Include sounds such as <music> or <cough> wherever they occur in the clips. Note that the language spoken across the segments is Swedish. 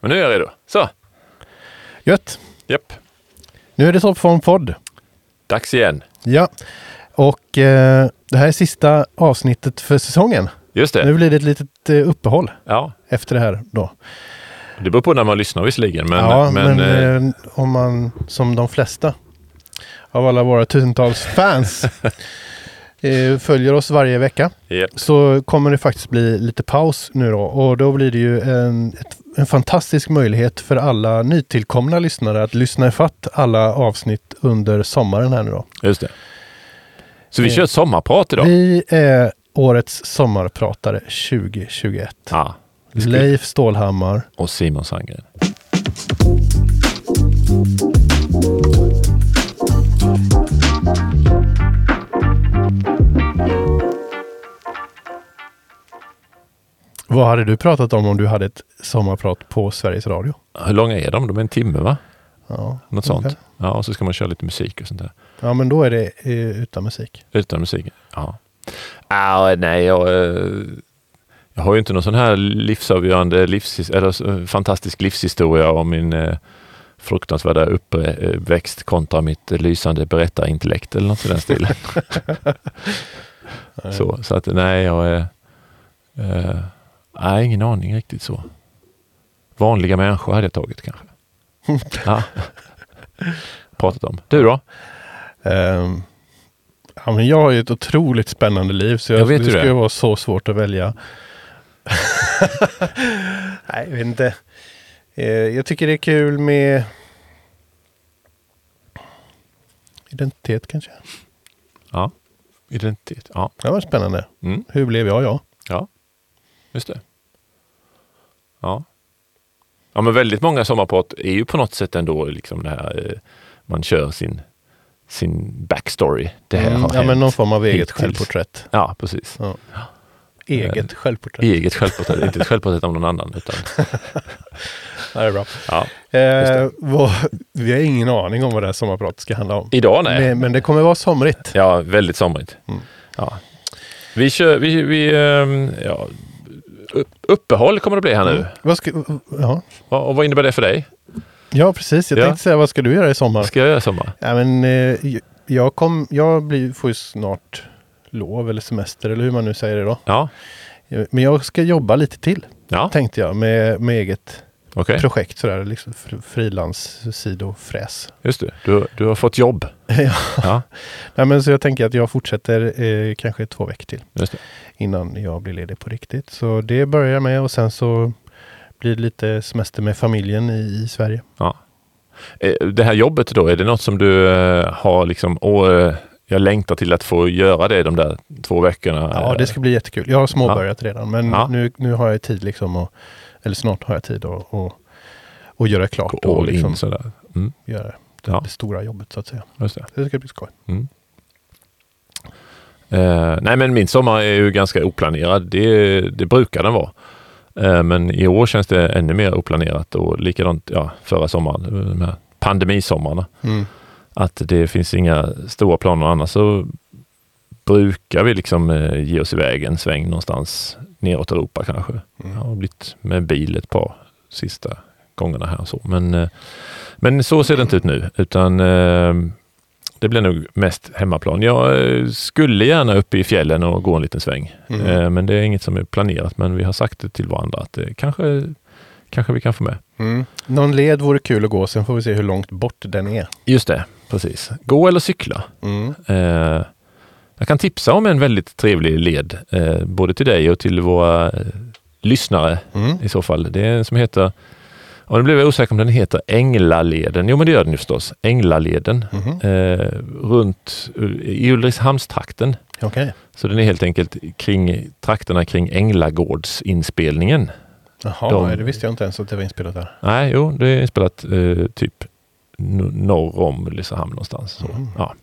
Men nu är jag redo. Så, Gött. japp. Nu är det Toppform podd. Dags igen. Ja. Och eh, det här är sista avsnittet för säsongen. Just det. Nu blir det ett litet eh, uppehåll Ja, efter det här då. det beror på när man lyssnar visserligen. Men, ja, men, men, eh, eh, om man som de flesta av alla våra tusentals fans <laughs> eh, följer oss varje vecka japp. så kommer det faktiskt bli lite paus nu då. Och då blir det ju en, ett, en fantastisk möjlighet för alla nytillkomna lyssnare att lyssna ifatt alla avsnitt under sommaren här nu då. Just det. Så vi Eh, kör sommarprat idag. Vi är årets sommarpratare 2021. Ja. det ska- Leif Stålhammar. Och Simon Sandgren. Vad hade du pratat om om du hade ett sommarprat på Sveriges Radio? Hur långa är de? De är en timme va? Ja, Något sånt. Ja, och så ska man köra lite musik och sånt där. Ja, men då är det eh, utan musik. Utan musik? Ja. Ah, nej, jag, eh, jag har ju inte någon sån här livsavgörande, livs, eller så- fantastisk livshistoria om min eh, fruktansvärda uppväxt kontra mitt eh, lysande berättarintellekt eller något i den stilen. <laughs> så, så att nej, jag är... Nej, ingen aning riktigt så. Vanliga människor hade jag tagit kanske. <laughs> ja. Pratat om. Du då? Ehm, ja, men jag har ju ett otroligt spännande liv så jag, Jag vet det skulle vara så svårt att välja. <laughs> Nej, jag vet inte. Eh, jag tycker det är kul med identitet kanske. Ja. Identitet. Ja. Det var spännande. Mm. Hur blev jag jag? Ja, just det. Ja. Ja, men väldigt många sommarprat är ju på något sätt ändå liksom det här eh, man kör sin, sin backstory. Det här Mm, har ja, men hänt. någon form av eget hittills. självporträtt. Ja, precis. Eget självporträtt. Eget självporträtt, inte ett självporträtt om någon annan. Utan, <laughs> Ja, det är bra. ja. Eh, vad, vi har ingen aning om vad det här sommarpratet ska handla om. Idag nej. Men, men det kommer vara somrigt. Ja, väldigt somrigt. Mm. Ja. Vi kör, vi, vi ehm, ja, uppehåll kommer det bli här nu. Mm. Vad ska, ja. Och, och vad innebär det för dig? ja, precis. Jag Ja. tänkte säga, vad ska du göra i sommar? Vad ska jag göra i sommar? Ja, men, eh, jag kom, jag blir, får ju snart lov eller semester eller hur man nu säger det då. Ja, Men jag ska jobba lite till, ja. tänkte jag, med, med eget okej. projekt sådär, liksom fr- frilanssidofräs. Just det. Du, du har fått jobb. <laughs> ja. Ja, Nej, men så jag tänker att jag fortsätter eh, kanske två veckor till innan jag blir ledig på riktigt. Så det börjar jag med och sen så blir det lite semester med familjen i, i Sverige. Eh, Det här jobbet då, är det något som du eh, har liksom, åh, eh, jag längtar till att få göra det de där två veckorna? Ja, det ska bli jättekul. Jag har småbörjat redan, men Ja. nu, nu har jag tid liksom, och, eller snart har jag tid att och, och göra klart Gå och liksom in sådär. Mm, göra det, Ja. det stora jobbet så att säga. just det. Det ska bli skoj. Mm. Eh, nej men min sommar är ju ganska oplanerad. Det, det brukar den vara. Eh, men i år känns det ännu mer oplanerat och likadant ja, förra sommaren, de här pandemisommarna. Mm. Att det finns inga stora planer annars så brukar vi liksom eh, ge oss iväg en sväng någonstans neråt Europa kanske. Mm. Jag har blivit med bil ett par sista gångerna här och så. Men, eh, men så ser det inte ut nu utan eh, det blir nog mest hemmaplan. Jag eh, skulle gärna upp i fjällen och gå en liten sväng. Mm. Men det är inget som är planerat men vi har sagt det till varandra att det kanske, kanske vi kan få med. Mm. Någon led vore kul att gå, sen får vi se hur långt bort den är. Just det, precis. Gå eller cykla. Mm. Eh, jag kan tipsa om en väldigt trevlig led, eh, både till dig och till våra eh, lyssnare Mm. i så fall. Det är en som heter, och nu blev jag osäker om den heter Änglaleden. Jo men det gör den ju förstås. Änglaleden. Mhm. Eh, runt eh, i Ulricehamnstrakten. Okej. Så den är helt enkelt kring trakterna kring Änglagårdsinspelningen. Jaha, De- det visste jag inte ens att det var inspelat där. Nej, jo, det är inspelat eh, typ norr om Ulricehamn någonstans. Så. Mm. Ja.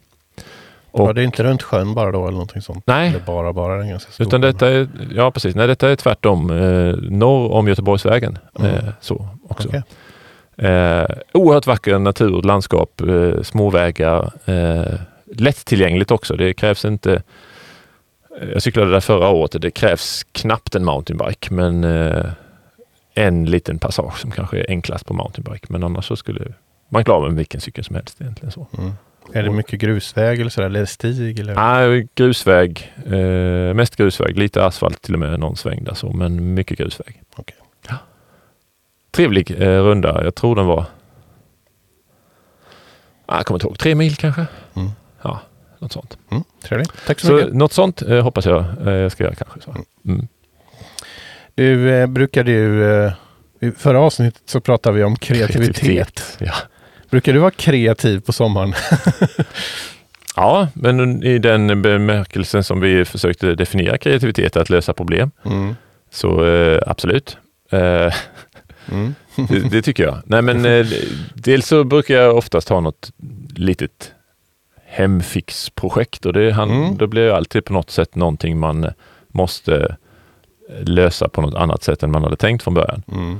Var Och, det inte runt sjön bara då eller någonting sånt? nej, Eller bara, bara en ganska stor Utan detta är, ja precis, nej detta är tvärtom. Eh, norr om Göteborgsvägen. Mm. Eh, så också. Okej. Eh, oerhört vacker natur, landskap, eh, små vägar. Eh, lättillgängligt också. Det krävs inte eh, jag cyklade där förra året och det krävs knappt en mountainbike men eh, en liten passage som kanske är enklast på mountainbike. Men annars så skulle man klara med vilken cykel som helst egentligen. Så. Mm. Är det mycket grusväg eller sådär, eller stig? Eller? Nej, grusväg. Eh, mest grusväg. Lite asfalt till och med någon sväng där så, men mycket grusväg. Okej. Ja. Trevlig eh, runda. Jag tror den var... Ah, jag kommer inte ihåg. Tre mil kanske? Mm. Ja, något sånt. Mm. Trevligt. Tack så, Så mycket. något sånt eh, hoppas jag eh, jag ska göra kanske. Så. Mm. Du, eh, brukar du... Eh, I förra avsnittet så pratade vi om kreativitet. Ja. Brukar du vara kreativ på sommaren? <laughs> ja, men i den bemärkelsen som vi försökte definiera kreativitet, att lösa problem, Mm. så eh, absolut. Eh, Mm. <laughs> det, det tycker jag. Nej, men eh, dels så brukar jag oftast ha något litet hemfixprojekt och det, han, Mm. då blir det alltid på något sätt någonting man måste lösa på något annat sätt än man hade tänkt från början. Mm.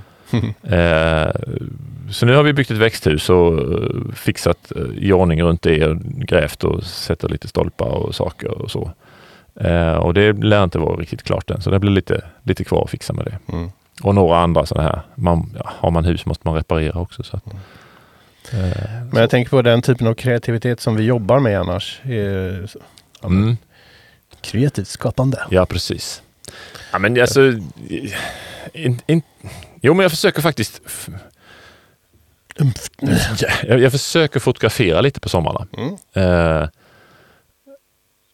Eh, så nu har vi byggt ett växthus och eh, fixat eh, i ordning runt det grävt och sätter lite stolpar och saker och så. Eh, och det lär inte vara riktigt klart än, så det blir lite, lite kvar att fixa med det. Mm. Och några andra sådana här, man, ja, har man hus måste man reparera också. Så att, eh, Men jag tänker på den typen av kreativitet som vi jobbar med annars. Eh, så- ja, men mm, Kreativt skapande. ja, precis. Ja, men alltså, in, in, jo, men jag försöker faktiskt jag, jag försöker fotografera lite på sommarna. Mm. Eh,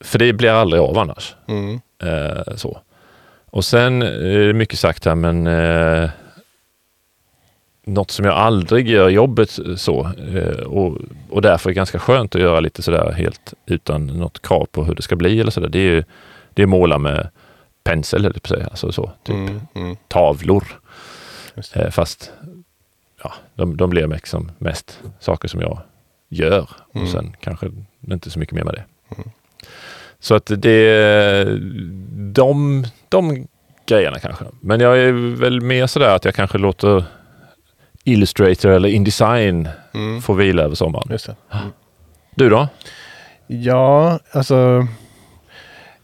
för det blir aldrig av annars. Mm. Eh, så. Och sen är det mycket sagt här, men eh, något som jag aldrig gör jobbet så eh, och, och därför är ganska skönt att göra lite sådär helt utan något krav på hur det ska bli eller sådär. Det är ju det är måla med pensel, eller på säga. Alltså så, typ Mm. Mm. tavlor. Eh, fast ja, de, de blir liksom mest saker som jag gör Mm. och sen kanske inte så mycket mer med det. Mm. Så att det de, de grejerna kanske. Men jag är väl mer sådär att jag kanske låter Illustrator eller Indesign Mm. få vila över sommaren. Mm. Du då? Ja, alltså.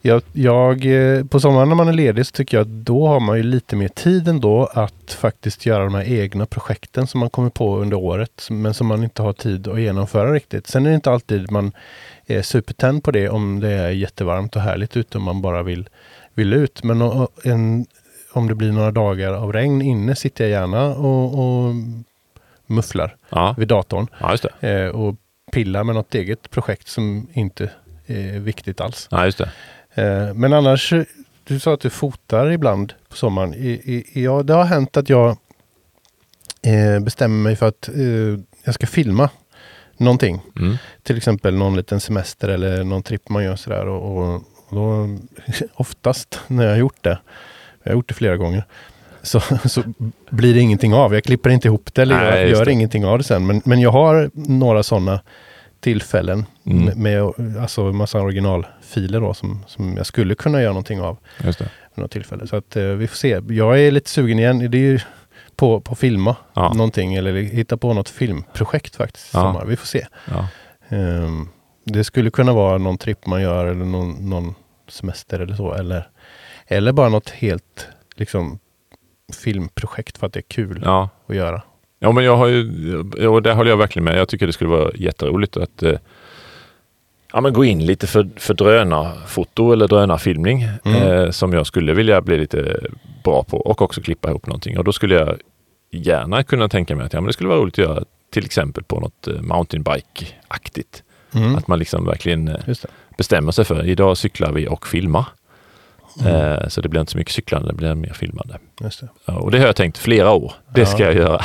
Jag, jag, eh, på sommaren när man är ledig så tycker jag att då har man ju lite mer tid ändå att faktiskt göra de här egna projekten som man kommer på under året. Men som man inte har tid att genomföra riktigt. Sen är det inte alltid man är supertänd på det om det är jättevarmt och härligt ute och man bara vill, vill ut. Men en, om det blir några dagar av regn inne sitter jag gärna och, och mufflar Ja, vid datorn ja eh, och pillar med något eget projekt som inte är viktigt alls. Ja, men annars, eh, du sa att du fotar ibland på sommaren. Ja, det har hänt att jag eh, bestämmer mig för att eh, jag ska filma någonting. Mm. Till exempel någon liten semester eller någon tripp man gör sådär. Och, och, och då, <laughs> oftast när jag har gjort det, jag har gjort det flera gånger, så, <laughs> så blir det ingenting av. Jag klipper inte ihop det eller Nej, jag gör det. ingenting av det sen. Men, men jag har några sådana tillfällen Mm. med, med alltså en massa originalfiler då som, som jag skulle kunna göra någonting av Just det. något tillfälle. Så att eh, vi får se. Jag är lite sugen igen. Det är ju på, på filma Ja. någonting eller hitta på något filmprojekt faktiskt. Ja. sommar. Vi får se. Ja. Ehm, det skulle kunna vara någon tripp man gör eller någon, någon semester eller så. Eller, eller bara något helt liksom, filmprojekt för att det är kul Ja. att göra. Ja, men jag har ju, och där håller jag verkligen med. Jag tycker det skulle vara jätteroligt att eh, ja, men gå in lite för, för drönarfoto eller drönarfilmning Mm. eh, som jag skulle vilja bli lite bra på och också klippa ihop någonting. Och då skulle jag gärna kunna tänka mig att ja, men det skulle vara roligt att göra till exempel på något eh, mountainbike-aktigt. Mm. Att man liksom verkligen eh, bestämmer sig för idag cyklar vi och filmar. Mm. Eh, så det blir inte så mycket cyklande, det blir mer filmande. Det. Och det har jag tänkt flera år. Det Ja. ska jag göra.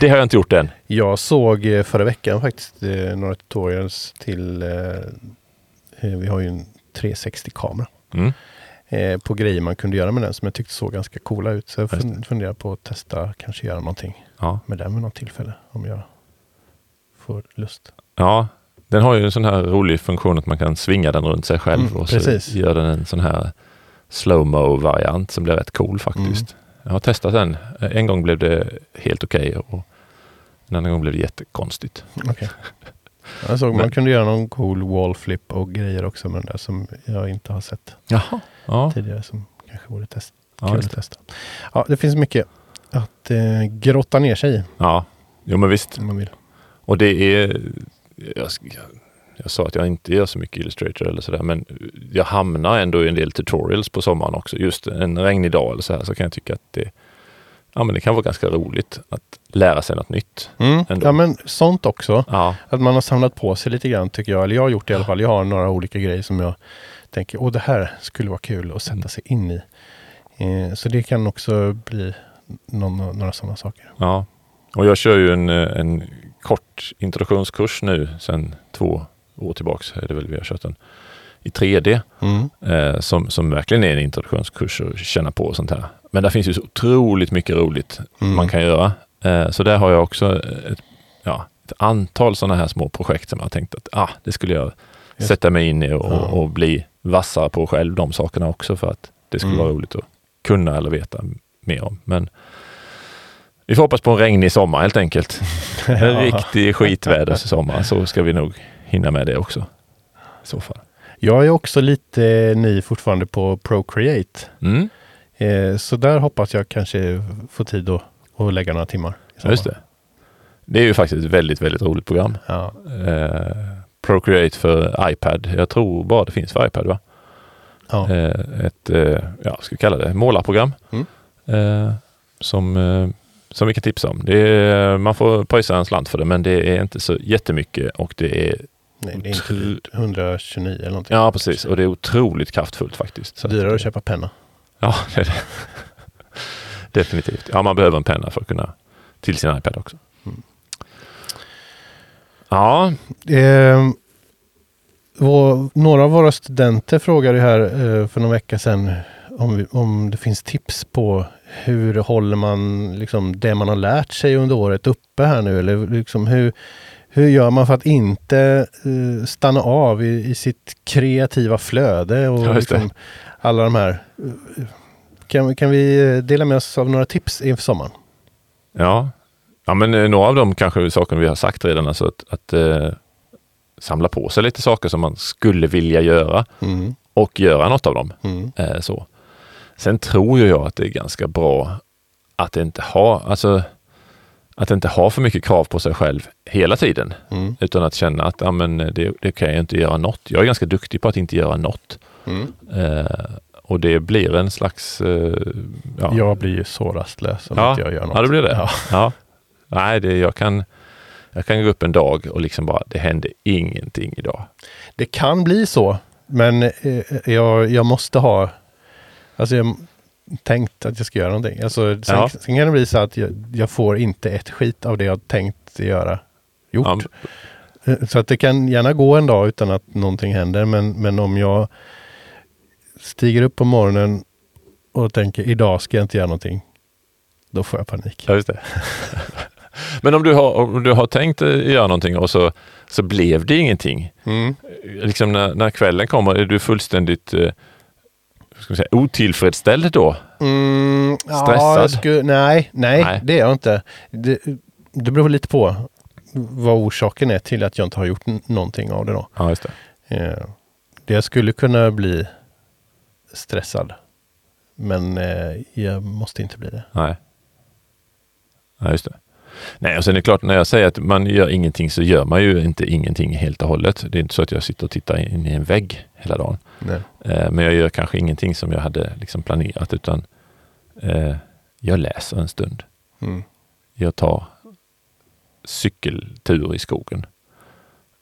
Det har jag inte gjort än. Jag såg eh, förra veckan faktiskt eh, några tutorials till, eh, vi har ju en 360-kamera. Mm. På grejer man kunde göra med den som jag tyckte såg ganska coola ut. Så jag funderar på att testa, kanske göra någonting Ja. med den vid något tillfälle. Om jag får lust. ja, den har ju en sån här rolig funktion att man kan svinga den runt sig själv Mm, och så precis. gör den en sån här slow-mo variant som blir rätt cool faktiskt. Mm. Jag har testat den. En gång blev det helt okej och en annan gång blev det jättekonstigt. Okej. Jag såg man Men- kunde göra någon cool wallflip och grejer också med den där som jag inte har sett Jaha. Ja, tidigare som kanske vore test- ja, kul att testa. Ja, det finns mycket att eh, grotta ner sig i. Ja, jo men visst. Om man vill. Och det är... Jag, jag, jag sa att jag inte gör så mycket Illustrator eller sådär, men jag hamnar ändå i en del tutorials på sommaren också. Just en regnig dag eller så här så kan jag tycka att det, ja, men det kan vara ganska roligt att lära sig något nytt. Mm. Ja men sånt också. Ja, Att man har samlat på sig lite grann tycker jag. Eller jag har gjort det i alla fall. Jag har några olika grejer som jag tänker, åh det här skulle vara kul att sätta sig in i. Eh, så det kan också bli någon, några sådana saker. ja. Och jag kör ju en, eh, en kort introduktionskurs nu sedan två år tillbaks är det väl vi har kört den i 3D. Mm. eh, som, som verkligen är en introduktionskurs och känna på och sånt här. Men där finns ju så otroligt mycket roligt Mm. man kan göra. Eh, så där har jag också ett, ja, ett antal sådana här små projekt som jag har tänkt att ah, det skulle jag Just. sätta mig in i och, Ja. och bli vassare på själv, de sakerna också för att det skulle Mm. vara roligt att kunna eller veta mer om. Men vi får hoppas på en regnig sommar helt enkelt. <laughs> En riktig skitväderssommar så ska vi nog hinna med det också. I så fall. Jag är också lite ny fortfarande på Procreate. Mm, Eh, så där hoppas jag kanske få tid att, att lägga några timmar. just det. Det är ju faktiskt ett väldigt, väldigt roligt program. Ja. Eh, Procreate för iPad. Jag tror bara det finns för iPad va? Ja. Eh, ett, eh, ja, ska vi kalla det, målarprogram. Mm. Eh, som, eh, som vi kan tipsa om. Är, man får pröjsa en slant för det men det är inte så jättemycket och det är, Nej, det är inte dyrt. 129 eller någonting. ja precis, och det är otroligt kraftfullt faktiskt. Så Dyrare att köpa penna. Ja, det är det. Definitivt. Ja, man behöver en penna för att kunna till sin iPad också. Mm. Ja, Eh, vår, några av våra studenter frågade här eh, för någon vecka sedan om, vi, om det finns tips på hur håller man liksom, det man har lärt sig under året uppe här nu? Eller liksom hur, hur gör man för att inte eh, stanna av i, i sitt kreativa flöde? Och Ja, liksom, alla de här. eh, Kan, kan vi eh, dela med oss av några tips inför sommaren? ja. ja men eh, några av de kanske sakerna vi har sagt redan, alltså att, att eh, samla på sig lite saker som man skulle vilja göra Mm. och göra något av dem. Mm. Eh, så. Sen tror jag att det är ganska bra att inte ha, alltså, att inte ha för mycket krav på sig själv hela tiden. Mm. Utan att känna att ja, men det, det kan jag inte göra något. Jag är ganska duktig på att inte göra något. Mm. Eh, och det blir en slags... Eh, ja. Jag blir ju så rastlös om Ja. inte jag gör något. ja, det blir det. Ja. Ja. Nej, det, jag, kan, jag kan gå upp en dag och liksom bara, det hände ingenting idag. Det kan bli så, men eh, jag, jag måste ha... Alltså jag tänkt att jag ska göra någonting. Alltså, sen, Ja. sen kan det bli så att jag, jag får inte ett skit av det jag tänkt göra gjort. Ja, Eh, Så att det kan gärna gå en dag utan att någonting händer. Men, men om jag stiger upp på morgonen och tänker idag ska jag inte göra någonting. Då får jag panik. Ja, just det. <laughs> Men om du har, om du har tänkt eh, göra någonting och så, så blev det ingenting. Mm. Liksom när, när kvällen kommer, är du fullständigt eh, ska säga, otillfredsställd då? Mm, Ja, Stressad? jag skulle, nej, nej, Nej. det är jag inte. Det, det beror lite på vad orsaken är till att jag inte har gjort någonting av det då. Ja, just det. Eh, det skulle kunna bli stressad. Men eh, jag måste inte bli det. Nej. Ja, just det. Nej, och sen är det klart, när jag säger att man gör ingenting så gör man ju inte ingenting helt och hållet. Det är inte så att jag sitter och tittar in i en vägg hela dagen. Nej. Eh, men jag gör kanske ingenting som jag hade liksom planerat, utan eh, jag läser en stund. Mm. Jag tar cykeltur i skogen.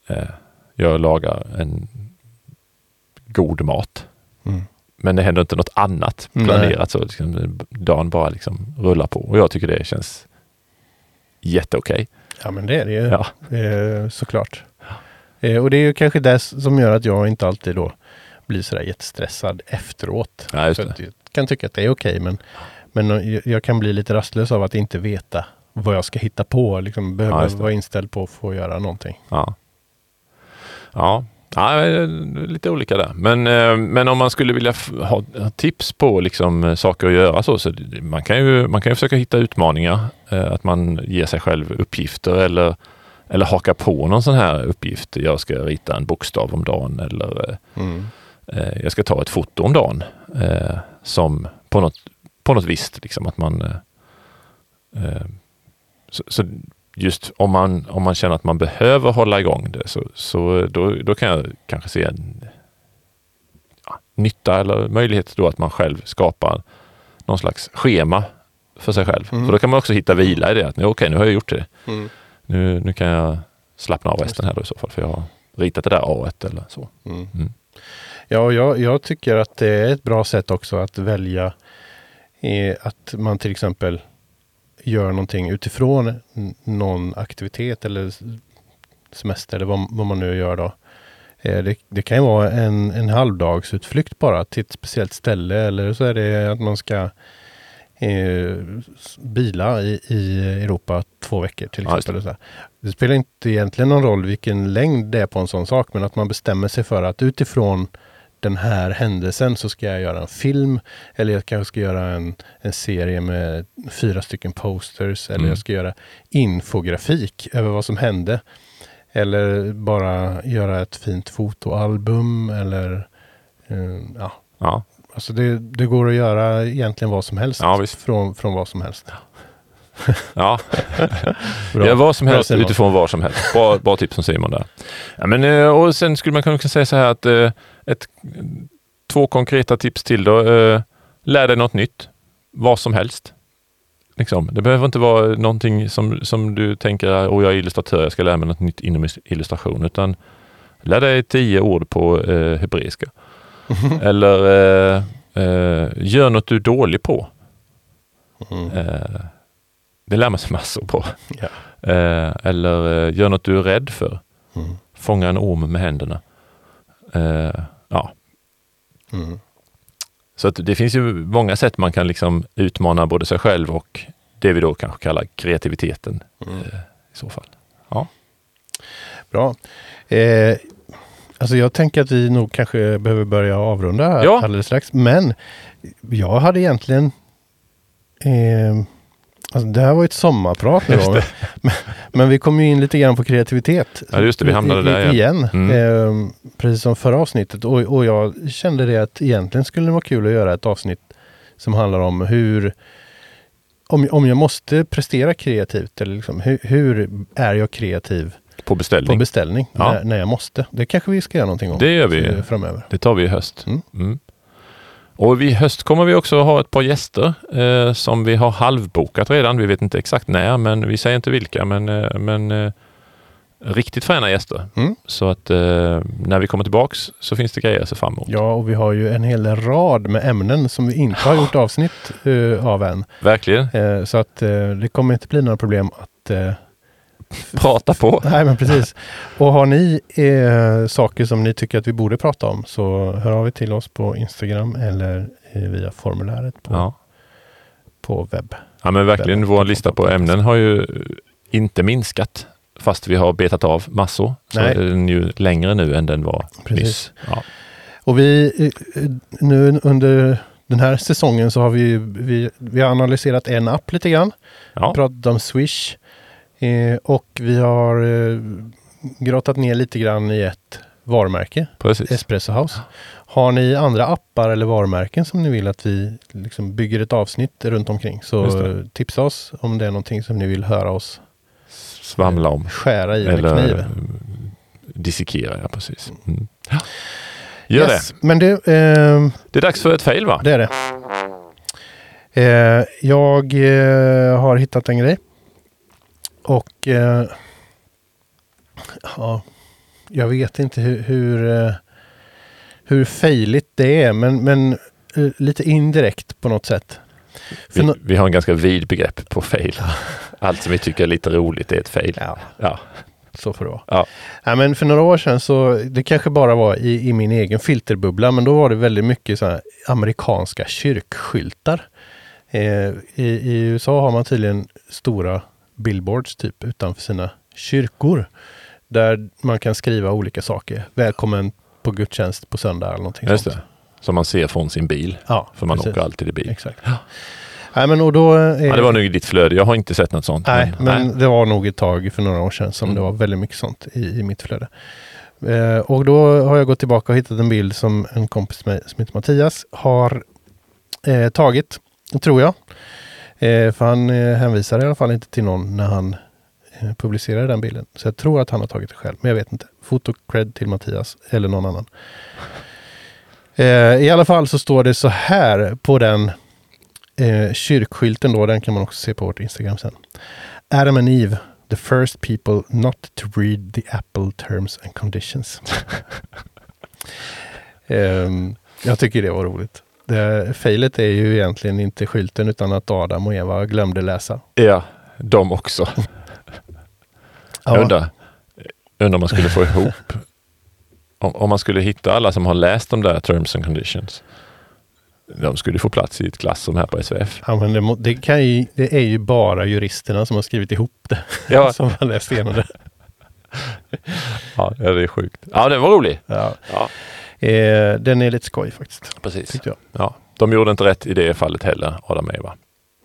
Eh, jag lagar en god mat. Mm. Men det händer inte något annat Nej. planerat så liksom, dagen bara liksom rullar på. Och jag tycker det känns jätteokej. Ja men det är det ju Ja. eh, såklart. Eh, och det är ju kanske det som gör att jag inte alltid då blir sådär jättestressad efteråt. Ja, just jag kan tycka att det är okej men, men jag- kan bli lite rastlös av att inte veta vad jag ska hitta på. Liksom Ja, just det. vara inställd på att få göra någonting. Ja. Ja, ja lite olika där. Men, eh, men om man skulle vilja ha, tips på liksom, eh, saker att göra så, så man kan ju, man kan ju försöka hitta utmaningar. Eh, Att man ger sig själv uppgifter eller, eller haka på någon sån här uppgift. Jag ska rita en bokstav om dagen eller Mm. jag ska ta ett foto om dagen. Som på något, på något visst, liksom att man, så, så just om man, om man känner att man behöver hålla igång det så, så då, då kan jag kanske se en ja, nytta eller möjlighet då att man själv skapar någon slags schema för sig själv. Mm. För då kan man också hitta vila i det. att nu, Okej, nu har jag gjort det. Mm. Nu, nu kan jag slappna av resten här då i så fall. För jag har ritat det där A eller så. Mm. Mm. Ja, jag, jag tycker att det är ett bra sätt också att välja eh, att man till exempel gör någonting utifrån någon aktivitet eller semester eller vad, vad man nu gör då. Eh, det, det kan ju vara en, en halvdagsutflykt bara till ett speciellt ställe eller så är det att man ska eh, bila i, i Europa två veckor till Ja, exempel. så här. Det spelar inte egentligen någon roll vilken längd det är på en sån sak, men att man bestämmer sig för att utifrån den här händelsen så ska jag göra en film eller jag kanske ska göra en, en serie med fyra stycken posters eller Mm. jag ska göra infografik över vad som hände. Eller bara göra ett fint fotoalbum eller eh, ja, Ja, alltså det, det går att göra egentligen vad som helst Ja, från, från vad som helst. ja. <laughs> Bra. Gör vad som helst utifrån vad som helst. Bra, bra tips från Simon där. Ja, men, eh, och sen skulle man kunna säga så här att eh, ett, två konkreta tips till då. Eh, Lär dig något nytt. Vad som helst. Liksom. Det behöver inte vara någonting som, som du tänker, och jag är illustratör, jag ska lära mig något nytt inom illustration, utan lär dig tio ord på eh, hebreiska. <laughs> Eller eh, eh, gör något du är dålig på. Mm. Eh, det lär man sig massor på. Ja. <laughs> Eh, eller eh, gör något du är rädd för. Mm. Fånga en orm med händerna. Ja. Mm. Så att det finns ju många sätt man kan liksom utmana både sig själv och det vi då kanske kallar kreativiteten Mm. eh, i så fall. Bra. Eh, alltså jag tänker att vi nog kanske behöver börja avrunda här Ja. alldeles strax. Men jag hade egentligen... Eh, alltså det här var ett sommarprat nu. <laughs> Men, men vi kom ju in lite grann på kreativitet. Ja, just det, vi hamnade I- där igen. igen. Mm. Eh, precis som förra avsnittet. Och, och jag kände det att egentligen skulle det vara kul att göra ett avsnitt som handlar om hur om, om jag måste prestera kreativt, eller liksom, hur, hur är jag kreativ På på beställning. beställning Ja. när, när jag måste. Det kanske vi ska göra någonting om Det gör vi. eh, framöver. Det tar vi i höst. Mm. Mm. Och i höst kommer vi också ha ett par gäster eh, som vi har halvbokat redan. Vi vet inte exakt när, men vi säger inte vilka. Men, eh, men eh, riktigt fräna gäster. Mm. Så att eh, när vi kommer tillbaks så finns det grejer att se fram emot. Ja, och vi har ju en hel rad med ämnen som vi inte har gjort avsnitt eh, av än. Verkligen. Eh, så att det kommer inte bli några problem att Prata på. Nej, men precis. Och har ni eh, saker som ni tycker att vi borde prata om så hör av er till oss på Instagram eller eh, via formuläret på, Ja. på webb. ja, men verkligen. Vår lista på ämnen har ju inte minskat. Fast vi har betat av massor. Så Nej. är den ju längre nu än den var Precis. nyss. Ja. Och vi eh, nu under den här säsongen så har vi, vi, vi har analyserat en app lite grann. Ja. pratat om Swish. Eh, och vi har eh, grottat ner lite grann i ett varumärke, Precis. Espresso House. Har ni andra appar eller varumärken som ni vill att vi liksom bygger ett avsnitt runt omkring så det. tipsa oss om det är någonting som ni vill höra oss Svamla om. skära i med Eller kniv. eh, dissekera, ja precis. Mm. Ja. Gör Yes, Men det, eh, det. Det är dags för ett fail va? det är det. Eh, jag eh, har hittat en grej. Och eh, ja, jag vet inte hur, hur, eh, hur fejligt det är, men, men eh, lite indirekt på något sätt. Vi, nå- vi har en ganska vid begrepp på fail. Allt som vi tycker är lite roligt är ett fail. ja, Ja. så får det vara. Ja. Ja, men för några år sedan så, det kanske bara var i, i min egen filterbubbla, men då var det väldigt mycket så amerikanska kyrkskyltar. Eh, i, I USA har man tydligen stora billboards typ utanför sina kyrkor. Där man kan skriva olika saker. Välkommen på gudstjänst på söndag eller någonting Just sånt. det. Som man ser från sin bil. Ja, För man precis. åker alltid i bil. Exakt. Nej, men och då... eh, Ja, det var nog i ditt flöde. Jag har inte sett något sånt. Nej, men nej. det var nog ett tag för några år sedan som Mm. det var väldigt mycket sånt i, i mitt flöde. Eh, och då har jag gått tillbaka och hittat en bild som en kompis med, som heter Mattias har eh, tagit, tror jag. Eh, för han eh, hänvisar i alla fall inte till någon när han eh, publicerade den bilden. Så jag tror att han har tagit det själv, men jag vet inte. Foto cred till Mattias eller någon annan. Eh, I alla fall så står det så här på den eh, kyrkskylten då, den kan man också se på vårt Instagram sen. Adam and Eve, the first people not to read the Apple terms and conditions. <laughs> Ehm, jag tycker det var roligt. Det, failet är ju egentligen inte skylten utan att Adam och Eva glömde läsa. Ja, de också. Jag undrar, undrar om man skulle få ihop, om, om man skulle hitta alla som har läst de där terms and conditions. De skulle få plats i ett klassrum här på SVF. Ja, men det, det, kan ju, det är ju bara juristerna som har skrivit ihop det. <laughs> Ja, som har läst igenom det. ja det är sjukt. Ja, den var rolig. Ja. Ja, Eh, den är lite skoj faktiskt, precis. Ja, de gjorde inte rätt i det fallet heller, Adam och Eva.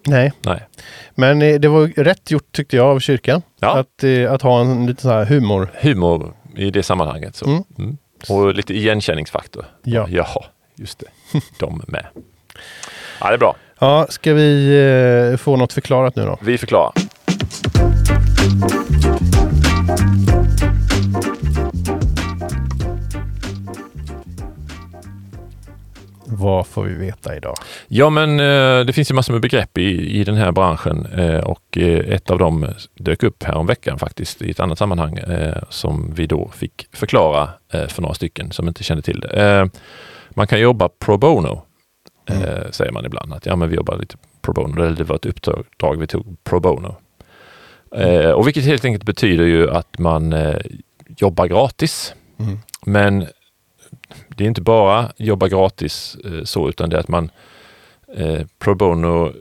Nej, Nej. men eh, det var rätt gjort tyckte jag av kyrkan. Ja. Att, eh, att ha en lite så här humor. Humor i det sammanhanget. Så. Mm. Mm. Och lite igenkänningsfaktor. Ja. Jaha, just det. <laughs> De med. Ja, det är bra. Ja, ska vi eh, få något förklarat nu då? Vi förklarar. Vad får vi veta idag? Ja, men eh, det finns ju massor med begrepp i, i den här branschen eh, och eh, ett av dem dök upp här om veckan faktiskt i ett annat sammanhang som vi då fick förklara för några stycken som inte kände till det. Man kan jobba pro bono, eh, säger man ibland. Att ja, men vi jobbar lite pro bono, eller det var ett uppdrag vi tog pro bono. Och vilket helt enkelt betyder ju att man jobbar gratis. Mm. Men det är inte bara jobba gratis eh, så, utan det är att man eh, pro bono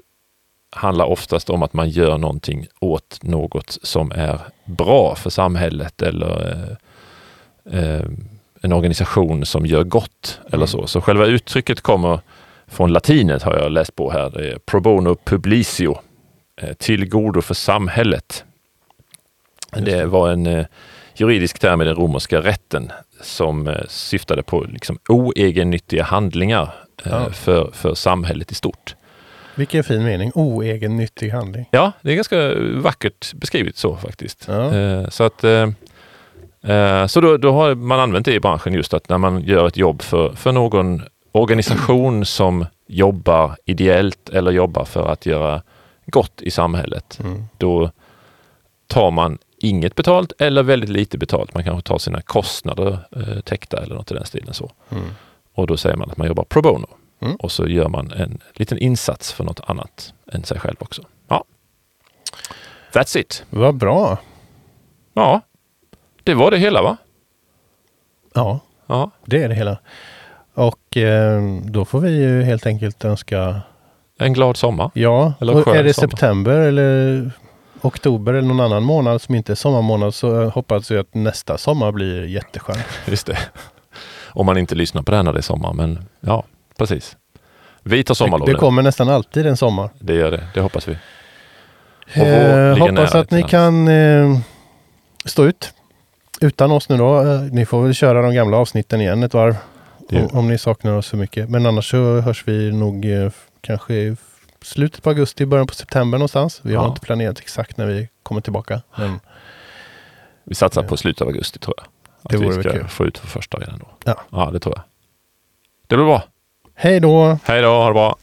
handlar oftast om att man gör någonting åt något som är bra för samhället eller eh, eh, en organisation som gör gott eller Mm. så. Så själva uttrycket kommer från latinet har jag läst på här. Det är pro bono publicio, eh, till godo för samhället. Det var en juridisk term i den romerska rätten som eh, syftade på liksom, oegennyttiga handlingar eh, Ja. för, för samhället i stort. Vilken fin mening. Oegennyttig handling. Ja, det är ganska vackert beskrivet så faktiskt. Ja. Eh, så att, så då, då har man använt det i branschen just att när man gör ett jobb för, för någon organisation som jobbar ideellt eller jobbar för att göra gott i samhället, Mm. då tar man inget betalt eller väldigt lite betalt. Man kanske tar sina kostnader eh, täckta eller något i den stilen så. Mm. Och då säger man att man jobbar pro bono. Mm. Och så gör man en liten insats för något annat än sig själv också. Ja. That's it. Vad bra. Ja, det var det hela va? Ja, Ja, det är det hela. Och eh, då får vi ju helt enkelt önska, en glad sommar. ja, Eller och är det sommar. september eller oktober eller någon annan månad som inte är sommarmånad så hoppas jag att nästa sommar blir jätteskön. <laughs> Just det. Om man inte lyssnar på det här när det är sommar, men ja, precis. Vi tar sommarlov Det, det kommer nästan alltid en sommar. Det gör det, det hoppas vi. Eh, hoppas att ni kan eh, stå ut utan oss nu då. Eh, ni får väl köra de gamla avsnitten igen ett varv om, om ni saknar oss så mycket. Men annars så hörs vi nog eh, kanske slutet på augusti, början på september någonstans. Vi har Ja. inte planerat exakt när vi kommer tillbaka. Men Vi satsar på slutet av augusti tror jag. Att Det vi vore väl ska kul. få ut för första redan då. Ja. ja, det tror jag. Det blir bra. hej då! Hej då, ha det bra.